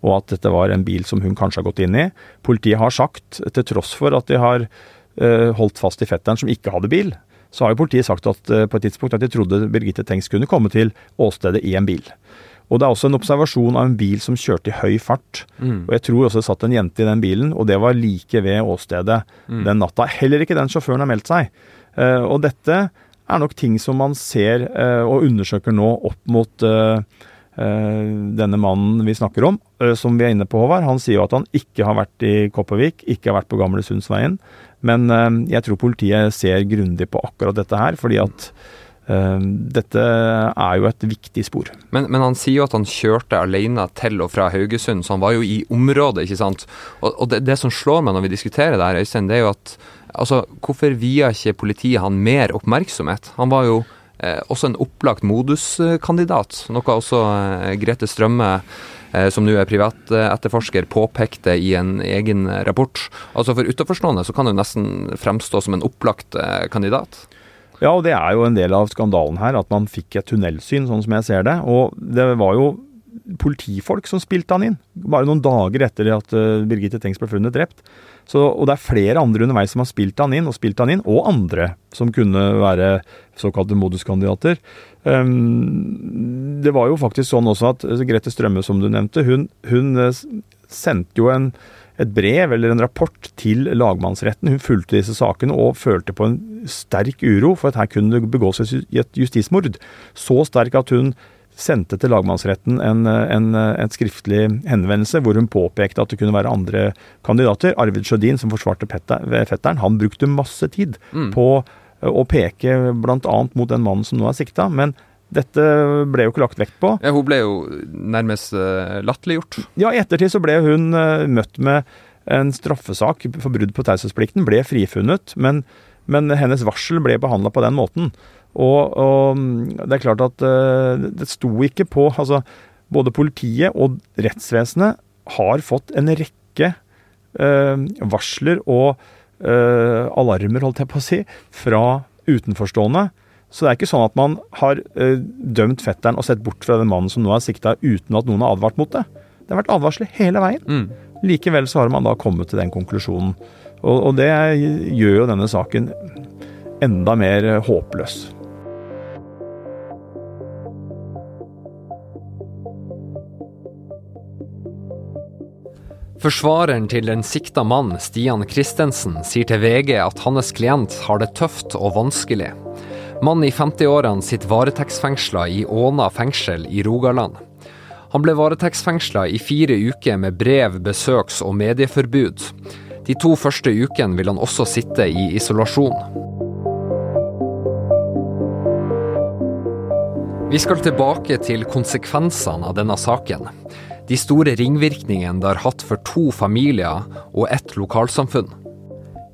Og at dette var en bil som hun kanskje har gått inn i. Politiet har sagt, til tross for at de har uh, holdt fast i fetteren som ikke hadde bil, så har jo politiet sagt at uh, på et tidspunkt at de trodde Birgitte Tengs kunne komme til åstedet i en bil. Og det er også en observasjon av en bil som kjørte i høy fart. Mm. Og jeg tror også det satt en jente i den bilen, og det var like ved åstedet mm. den natta. Heller ikke den sjåføren har meldt seg. Uh, og dette er nok ting som man ser uh, og undersøker nå opp mot denne mannen vi snakker om, som vi er inne på, Håvard. Han sier jo at han ikke har vært i Kopervik, ikke har vært på Gamle Sundsveien. Men jeg tror politiet ser grundig på akkurat dette her, fordi at Eh, dette er jo et viktig spor. Men, men, han sier jo at han kjørte alene til og fra Haugesund, så han var jo i området, ikke sant. Og, og det, det, som slår meg når vi diskuterer det her, Øystein, det er jo at altså, hvorfor via ikke politiet han mer oppmerksomhet? Han var jo eh, også en opplagt moduskandidat, noe også eh, Grete Strømme eh, som nå er privatetterforsker, påpekte i en egen rapport. Altså For utenforstående så kan hun nesten fremstå som en opplagt eh, kandidat. Ja, og det er jo en del av skandalen her, at man fikk et tunnelsyn, sånn som jeg ser det. Og det var jo politifolk som spilte han inn, bare noen dager etter at uh, Birgitte Tengs ble funnet drept. Så, og det er flere andre underveis som har spilt han inn, og spilt han inn, og andre som kunne være såkalte moduskandidater. Um, det var jo faktisk sånn også at Grete Strømme, som du nevnte, hun, hun uh, sendte jo en et brev eller en rapport til lagmannsretten. Hun fulgte disse sakene og følte på en sterk uro for at her kunne det begås et justismord. Så sterk at hun sendte til lagmannsretten en, en, en, skriftlig henvendelse hvor hun påpekte at det kunne være andre kandidater. Arvid Sjødin, som forsvarte fetteren, han brukte masse tid mm. på å peke bl.a. mot den mannen som nå er sikta. Men dette ble jo ikke lagt vekt på. Ja, Hun ble jo nærmest uh, latterliggjort. Ja, i ettertid så ble hun møtt med en straffesak for brudd på taushetsplikten. Ble frifunnet, men, men, hennes varsel ble behandla på den måten. Og, og, det er klart at uh, det sto ikke på Altså, både politiet og rettsvesenet har fått en rekke varsler og alarmer, holdt jeg på å si, fra utenforstående så det er ikke sånn at man har dømt fetteren og sett bort fra den mannen som nå er sikta, uten at noen har advart mot det. Det har vært advarsler hele veien. Mm. Likevel så har man da kommet til den konklusjonen. Og, og det gjør jo denne saken enda mer håpløs. Forsvareren til den sikta mann, Stian Christensen, sier til VG at hans klient har det tøft og vanskelig. Mann i 50-årene sitter varetektsfengsla i Åna fengsel i Rogaland. Han ble varetektsfengsla i fire uker med brev, besøks- og medieforbud. De to første ukene vil han også sitte i isolasjon. Vi skal tilbake til konsekvensene av denne saken. De store ringvirkningene det har hatt for to familier og ett lokalsamfunn.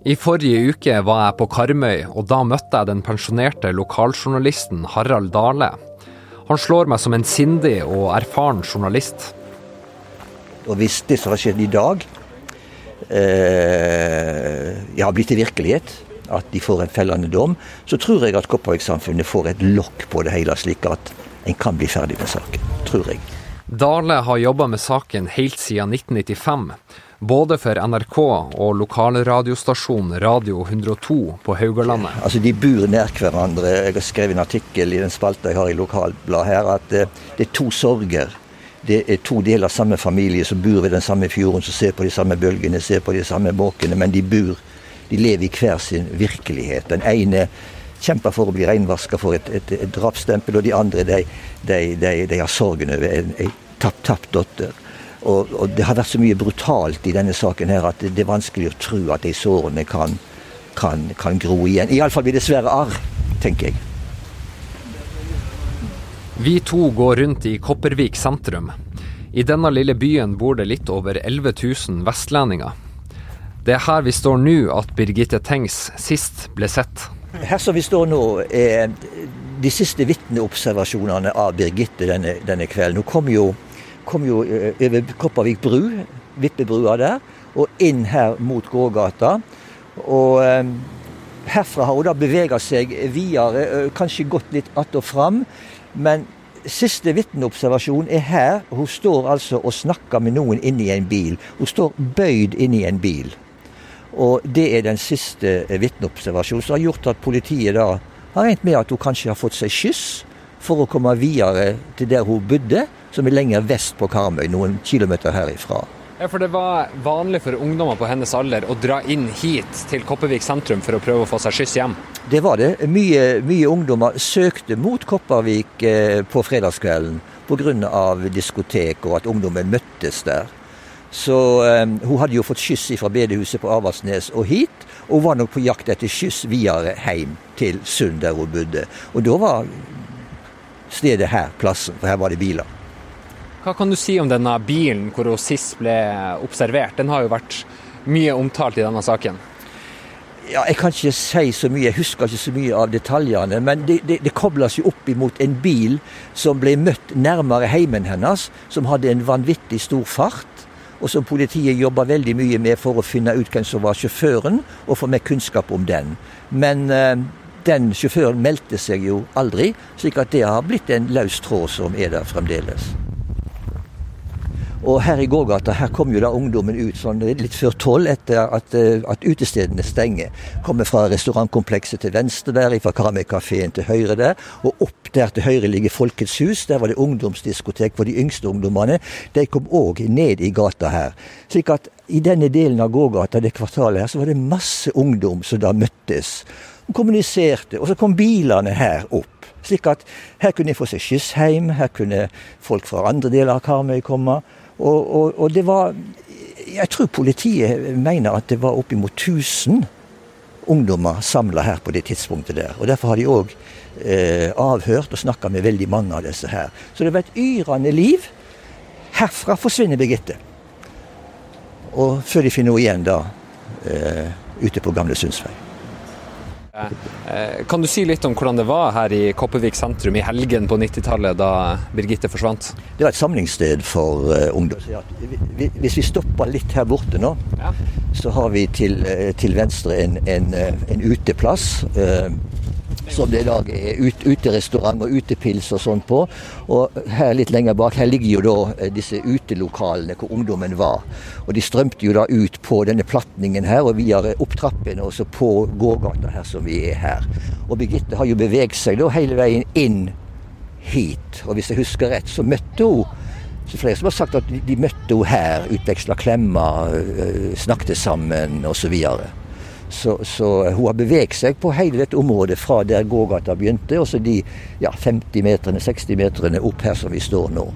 I forrige uke var jeg på Karmøy, og da møtte jeg den pensjonerte lokaljournalisten Harald Dale. Han slår meg som en sindig og erfaren journalist. Og hvis det som har skjedd i dag, eh, har blitt til virkelighet, at de får en fellende dom, så tror jeg at Kopervik-samfunnet får et lokk på det hele, slik at en kan bli ferdig med saken. Tror jeg. Dale har jobba med saken helt siden 1995 både for NRK og lokalradiostasjonen Radio 102 på Haugalandet. Altså De bor nær hverandre. Jeg har skrevet en artikkel i den spalta jeg har i lokalbladet her, at eh, det, er to sorger. Det er to deler av samme familie som bor ved den samme fjorden, som ser på de samme bølgene, ser på de samme måkene, men de bor De lever i hver sin virkelighet. Den ene kjemper for å bli renvaska for et, et, et drapsstempel, og de andre de, de, de har sorgen over en, tapt, tapt datter. Og, og, det har vært så mye brutalt i denne saken her at det er vanskelig å tro at de sårene kan, kan, kan gro igjen. Iallfall blir det svære arr, tenker jeg. Vi to går rundt i Kopervik sentrum. I denne lille byen bor det litt over 11 000 vestlendinger. Det er her vi står nå at Birgitte Tengs sist ble sett. Her som vi står nå, er de siste vitneobservasjonene av Birgitte denne, denne kvelden. Hun kom jo kom jo eh, over Kopervik bru, Vippebrua der, og inn her mot gågata. Og eh, herfra har hun da bevega seg videre, eh, kanskje gått litt att og fram. Men siste vitneobservasjon er her. Hun står altså og snakker med noen inni en bil. Hun står bøyd inni en bil. Og det er den siste vitneobservasjonen som har gjort at politiet da har regnet med at hun kanskje har fått seg skyss for å komme videre til der hun bodde som er lenger vest på Karmøy, noen kilometer herifra. Ja, for Det var vanlig for ungdommer på hennes alder å dra inn hit til Kopervik sentrum for å prøve å få seg skyss hjem? Det var det. Mye, mye ungdommer søkte mot Kopervik eh, på fredagskvelden pga. diskotek og at ungdommen møttes der. Så um, hun hadde jo fått skyss fra bedehuset på Avaldsnes og hit. og var nok på jakt etter skyss videre hjem til Sund, der hun bodde. Og da var stedet her plassen, for her var det biler. Hva kan du si om denne bilen hvor hun sist ble observert? Den har jo vært mye omtalt i denne saken. Ja, Jeg kan ikke si så mye, jeg husker ikke så mye av detaljene. Men det, det, det kobles jo opp imot en bil som ble møtt nærmere heimen hennes, som hadde en vanvittig stor fart. Og som politiet jobba veldig mye med for å finne ut hvem som var sjåføren, og få mer kunnskap om den. Men eh, den sjåføren meldte seg jo aldri, slik at det har blitt en løs tråd som er der fremdeles. Og her i gågata her kom jo da ungdommen ut sånn litt før tolv etter at, eh, at utestedene stenger. Kommer fra restaurantkomplekset til venstre der, fra Karamøy-kafeen til høyre der. Og opp der til høyre ligger Folkets hus. Der var det ungdomsdiskotek for de yngste ungdommene. De kom òg ned i gata her. Slik at i denne delen av gågata, det kvartalet her, så var det masse ungdom som da møttes. Og kommuniserte. Og så kom bilene her opp. Slik at her kunne de få seg skyss hjem, her kunne folk fra andre deler av Karmøy komme. Og, og, og, det var Jeg tror politiet mener at det var oppimot 1000 ungdommer samla her på det tidspunktet der. Og Derfor har de òg eh, avhørt og snakka med veldig mange av disse her. Så det var et yrende liv. Herfra forsvinner Birgitte. Og før de finner henne igjen da eh, ute på Gamle Sundsvei. Eh, kan du si litt om hvordan det var her i Kopervik sentrum i helgen på 90-tallet, da Birgitte forsvant? Det var et samlingssted for uh, ungdom. Hvis vi stopper litt her borte nå, ja. så har vi til, uh, til venstre en, en, en uteplass. Som det i dag er ut, uterestaurant og utepils og sånn på. Og her litt lenger bak her ligger jo da eh, disse utelokalene hvor ungdommen var. Og de strømte jo da ut på denne platningen her og videre opp trappene og så på gågata her som vi er her. Og Birgitte har jo beveget seg da hele veien inn hit. Og hvis jeg husker rett, så møtte hun så flere som har sagt at de møtte henne her, utveksla klemmer, eh, snakket sammen osv. Så, så, hun har beveget seg på hele dette området fra der gågata begynte, og så de ja, 50 meterne, 60 metrene opp her som vi står nå.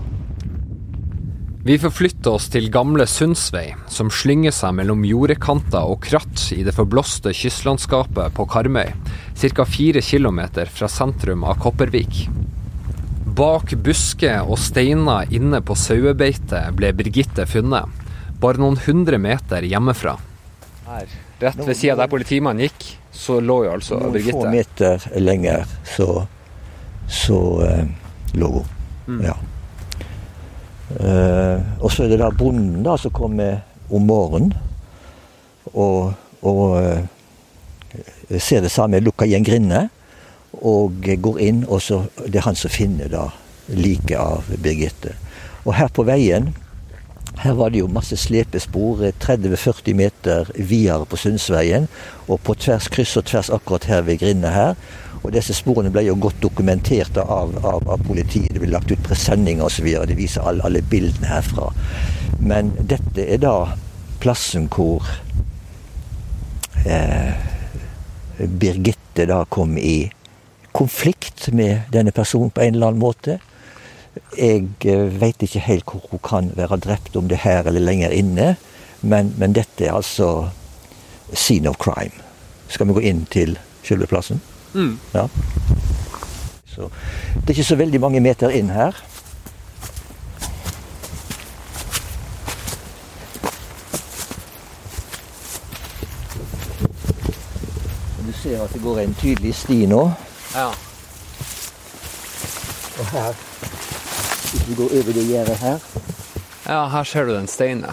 Vi forflytter oss til gamle Sundsvei, som slynger seg mellom jordekanter og kratt i det forblåste kystlandskapet på Karmøy, ca. fire km fra sentrum av Kopervik. Bak busker og steiner inne på sauebeitet ble Birgitte funnet, bare noen hundre meter hjemmefra. Her Rett ved sida der politimannen gikk, så lå jo altså Noen Birgitte. Noen få meter lenger så, så eh, lå hun. Mm. Ja. Eh, og så er det da bonden da som kommer om morgenen og, og eh, ser det samme, lukker igjen grindene og går inn, og så det er han som finner da liket av Birgitte. Og her på veien her var det jo masse slepespor 30-40 meter videre på Sundsveien, og på tvers, kryss og tvers akkurat her ved grinda her. Og disse sporene ble jo godt dokumentert av, av, av politiet. Det ble lagt ut presenninger osv. Det viser alle, alle bildene herfra. Men dette er da plassen hvor eh, Birgitte da kom i konflikt med denne personen på en eller annen måte. Jeg eh, veit ikke helt hvor hun kan være drept, om det er her eller lenger inne. Men, men, dette er altså scene of crime. Skal vi gå inn til selve plassen? Mm. Ja. Så, det er ikke så veldig mange meter inn her. Du ser at det går en tydelig sti nå. Ja. Og her hvis vi går over det gjerdet her. Ja, her ser du den steinen.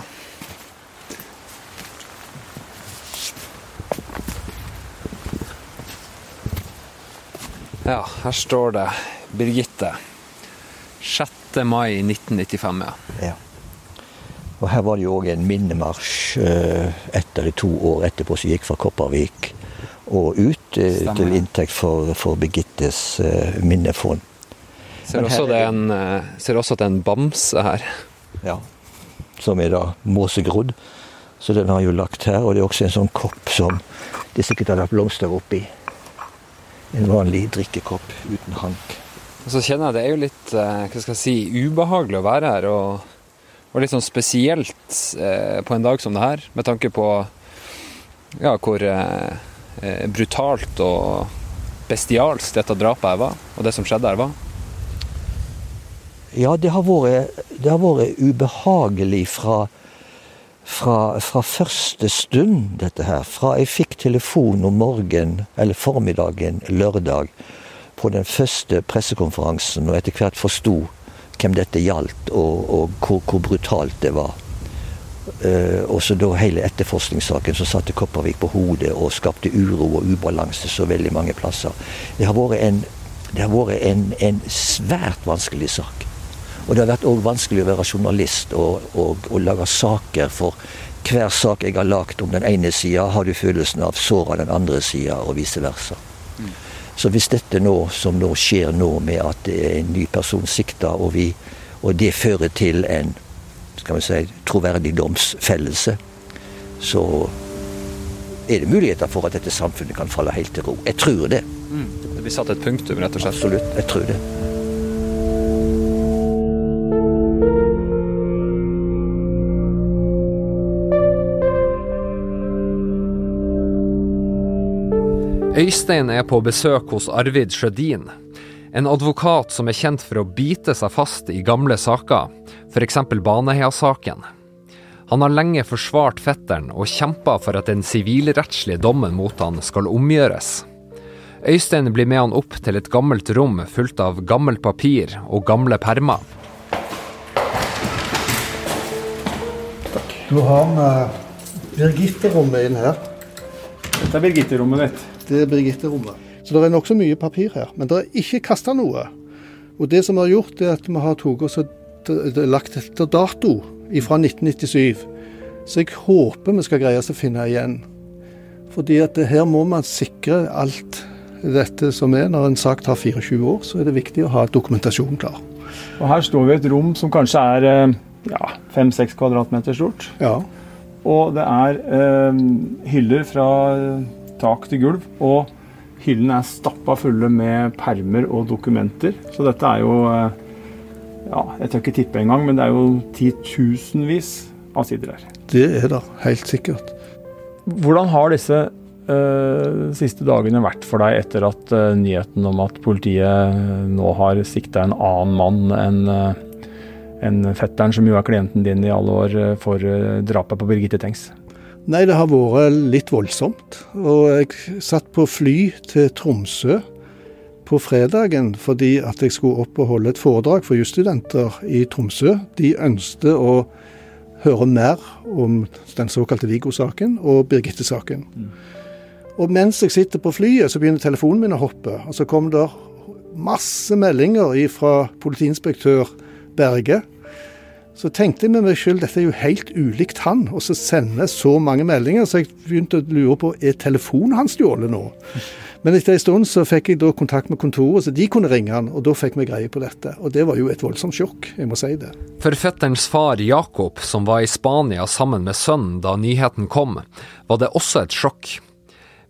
Ja, her står det Birgitte. 6. mai 1995, ja. ja. Og her var det jo òg en minnemarsj etter ett eller to år etterpå som gikk fra Kopervik og ut Stemmer. til inntekt for, for Birgittes eh, minnefond. Ser også, det en, eh, ser også at det er en bamse her. Ja. Som er da måsegrodd. Så den har jo lagt her. Og det er også en sånn kopp som de sikkert har lagt blomster oppi. En vanlig drikkekopp uten hank. Og så kjenner jeg det er jo litt eh, hva skal jeg si, ubehagelig å være her. Og, og litt sånn spesielt eh, på en dag som det her, med tanke på ja, hvor eh, eh, brutalt og bestialsk dette drapet her var, og det som skjedde her var? Ja, det har vært, det har vært ubehagelig fra, fra, fra første stund, dette her. Fra jeg fikk telefon om morgenen, eller formiddagen lørdag, på den første pressekonferansen, og etter hvert forsto hvem dette gjaldt, og, og hvor, hvor, brutalt det var. Uh, og så da hele etterforskningssaken som satte Kopervik på hodet og skapte uro og ubalanse så veldig mange plasser. Det har vært en, har vært en, en svært vanskelig sak. Og det har vært òg vanskelig å være journalist og, og, og, lage saker. For hver sak jeg har lagd om den ene sida, har du følelsen av såra den andre sida, og vice versa. Mm. Så hvis dette nå, som nå skjer nå, med at det er en ny person sikta, og, vi, og det fører til en skal vi si, troverdig domsfellelse, så er det muligheter for at dette samfunnet kan falle helt til ro. Jeg tror det. Mm. Det blir satt et punktum, rett og slett? Absolutt. Jeg tror det. Øystein er på besøk hos Arvid Sjødin, en advokat som er kjent for å bite seg fast i gamle saker, f.eks. Baneheia-saken. Han har lenge forsvart fetteren og kjempa for at den sivilrettslige dommen mot han skal omgjøres. Øystein blir med han opp til et gammelt rom fullt av gammelt papir og gamle permer. Du har med Birgitte-rommet inn her. Dette er Birgitte-rommet ditt det er Birgitte-rommet. Så det er nokså mye papir her. Men det er ikke kasta noe. Og det som vi har gjort, er at vi har tatt oss lagt etter dato fra 1997. Så jeg håper vi skal greie oss å finne igjen. Fordi at her må man sikre alt dette som er. Når en sak tar 24 år, så er det viktig å ha dokumentasjon klar. Og Her står vi i et rom som kanskje er eh, ja, 5-6 kvadratmeter stort. Ja. Og det er eh, hyller fra tak til gulv. Og hyllene er stappa fulle med permer og dokumenter. Så dette er jo eh, ja, Jeg tør ikke tippe engang, men det er jo titusenvis av sider her. Det er det, helt sikkert. Hvordan har disse uh, siste dagene vært for deg etter at uh, nyheten om at politiet nå har sikta en annen mann enn uh, en fetteren, som jo er klienten din i alle år, for drapet på Birgitte Tengs? Nei, det har vært litt voldsomt. Og jeg satt på fly til Tromsø på fredagen fordi at jeg skulle opp og holde et foredrag for jusstudenter i Tromsø. De ønsket å høre mer om den såkalte Viggo-saken og Birgitte-saken. Mm. Og mens jeg sitter på flyet, så begynner telefonen min å hoppe. Og så kom det masse meldinger fra politiinspektør Berge så tenkte jeg med meg sjøl dette er jo helt ulikt han, og så sende så mange meldinger. Så jeg begynte å lure på er telefonen hans stjålet nå. Men etter en stund så fikk jeg da kontakt med kontoret, så de kunne ringe han, og da fikk vi greie på dette. Og det var jo et voldsomt sjokk, jeg må si det. For fetterens far Jakob, som var i Spania sammen med sønnen da nyheten kom, var det også et sjokk.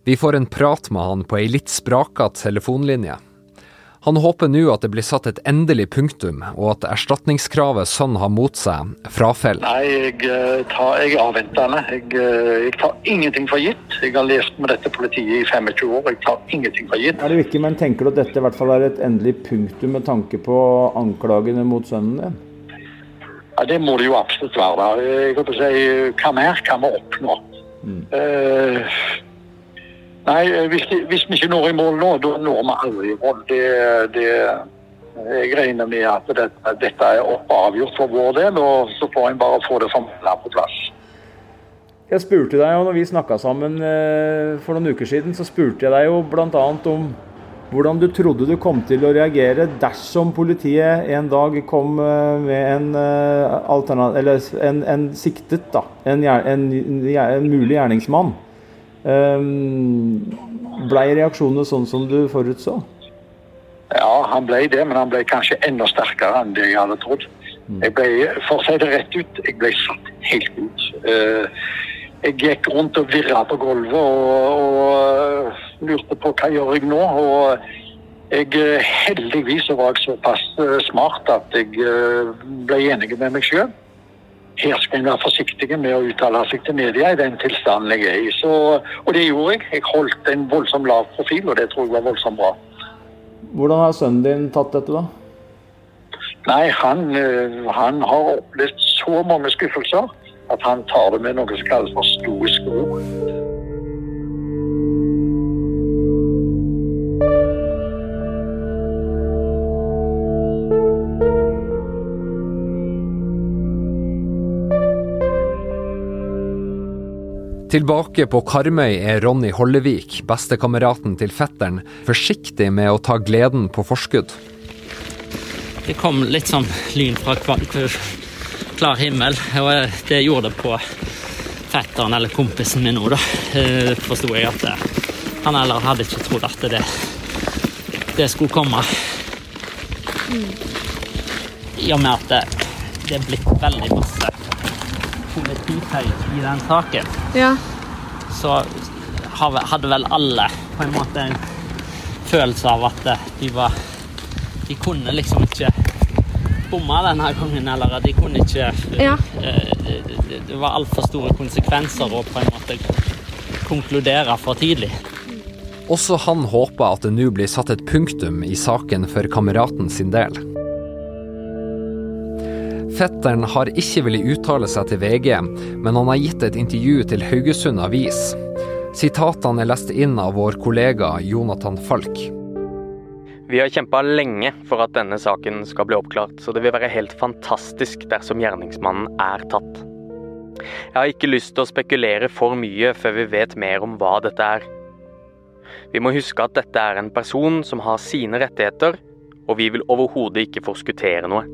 Vi får en prat med han på ei litt sprakete telefonlinje. Han håper nå at det blir satt et endelig punktum, og at erstatningskravet Sønn har mot seg, frafaller. Nei, jeg, eh, tar, jeg er avventende. Jeg, eh, jeg, tar ingenting for gitt. Jeg har levd med dette politiet i 25 år. Jeg tar ingenting for gitt. Er det viktig, men Tenker du at dette i hvert fall er et endelig punktum med tanke på anklagene mot sønnen din? Ja, Det må det jo absolutt være. Da. Jeg håper å si, Hva mer kan vi oppnå? Mm. Uh, Nei, eh, hvis, de, hvis, vi ikke når i mål nå, da når vi aldri i mål. Det, det, jeg regner med at dette, dette er avgjort for vår del, og så får en bare få det formelle på plass. Jeg spurte deg jo, når vi snakka sammen eh, for noen uker siden, så spurte jeg deg jo bl.a. om hvordan du trodde du kom til å reagere dersom politiet en dag kom eh, med en, eller en, en siktet, da, en, en mulig gjerningsmann. Um, Blei reaksjonene sånn som du forutså? Ja, han ble det, men han ble kanskje enda sterkere enn det jeg hadde trodd. Mm. Jeg ble, For å si det rett ut, jeg ble satt helt ut. Uh, jeg gikk rundt og virra på gulvet og, og lurte på hva jeg gjør jeg nå. og jeg, eh, heldigvis var jeg såpass eh, smart at jeg ble enig med meg sjøl. Her skal en være forsiktig med å uttale seg til media i den tilstanden jeg er i. Så, og det gjorde jeg. Jeg holdt en voldsomt lav profil, og det tror jeg var voldsomt bra. Hvordan har sønnen din tatt dette, da? Nei, han, eh, han har opplevd så mange skuffelser at han tar det med noe som kalles for stoisk ro. Tilbake på Karmøy er Ronny Hollevik, bestekameraten til fetteren, forsiktig med å ta gleden på forskudd. Det kom litt sånn lyn fra klar himmel, og det gjorde det på fetteren eller kompisen min òg, da. Eh, Forsto jeg at han heller hadde ikke trodd at det, det skulle komme. I og med at det, det er blitt veldig masse polititøy i den saken, Ja. så hadde vel alle på en måte en følelse av at de var De kunne liksom ikke bomme denne gangen, eller de kunne ikke Ja. eh, det- Det var altfor store konsekvenser å på en måte konkludere for tidlig. Også han håper at det nå blir satt et punktum i saken for kameraten sin del. Fetteren har ikke villet uttale seg til VG, men han har gitt et intervju til Haugesund Avis. Sitatene er lest inn av vår kollega Jonathan Falk. Vi har kjempa lenge for at denne saken skal bli oppklart, så det vil være helt fantastisk dersom gjerningsmannen er tatt. Jeg har ikke lyst til å spekulere for mye før vi vet mer om hva dette er. Vi må huske at dette er en person som har sine rettigheter, og vi vil overhodet ikke forskuttere noe.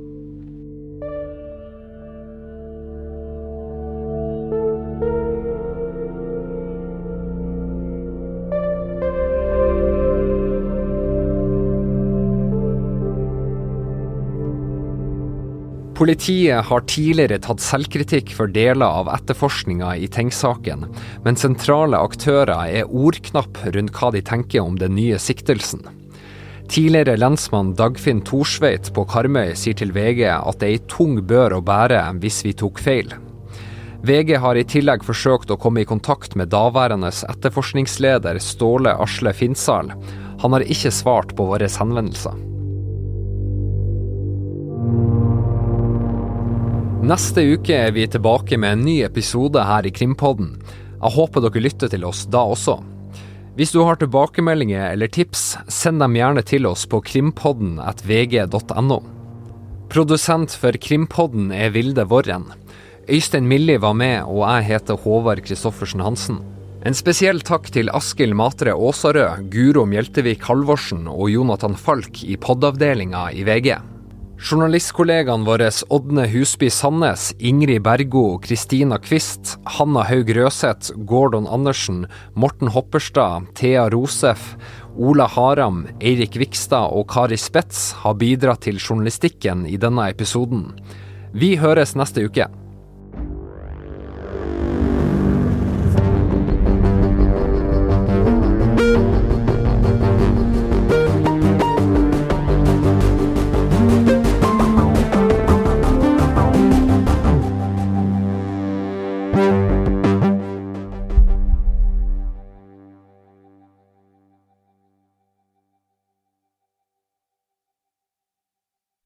Politiet har tidligere tatt selvkritikk for deler av etterforskninga i Tengs-saken, men sentrale aktører er ordknapp rundt hva de tenker om den nye siktelsen. Tidligere lensmann Dagfinn Thorsveit på Karmøy sier til VG at det er ei tung bør å bære hvis vi tok feil. VG har i tillegg forsøkt å komme i kontakt med daværende etterforskningsleder Ståle Asle Finsal. Han har ikke svart på våre henvendelser. Neste uke er vi tilbake med en ny episode her i Krimpodden. Jeg håper dere lytter til oss da også. Hvis du har tilbakemeldinger eller tips, send dem gjerne til oss på krimpodden at vg.no. Produsent for Krimpodden er Vilde Vorren. Øystein Milli var med, og jeg heter Håvard Kristoffersen Hansen. En spesiell takk til Askild Matre Åsarød, Guro Mjeltevik Halvorsen og Jonathan Falk i podavdelinga i VG. Journalistkollegaene våre Ådne Husby Sandnes, Ingrid Bergo, Kristina Kvist, Hanna Haug Røseth, Gordon Andersen, Morten Hopperstad, Thea Rosef, Ola Haram, Eirik Vikstad og Kari Spets har bidratt til journalistikken i denne episoden. Vi høres neste uke.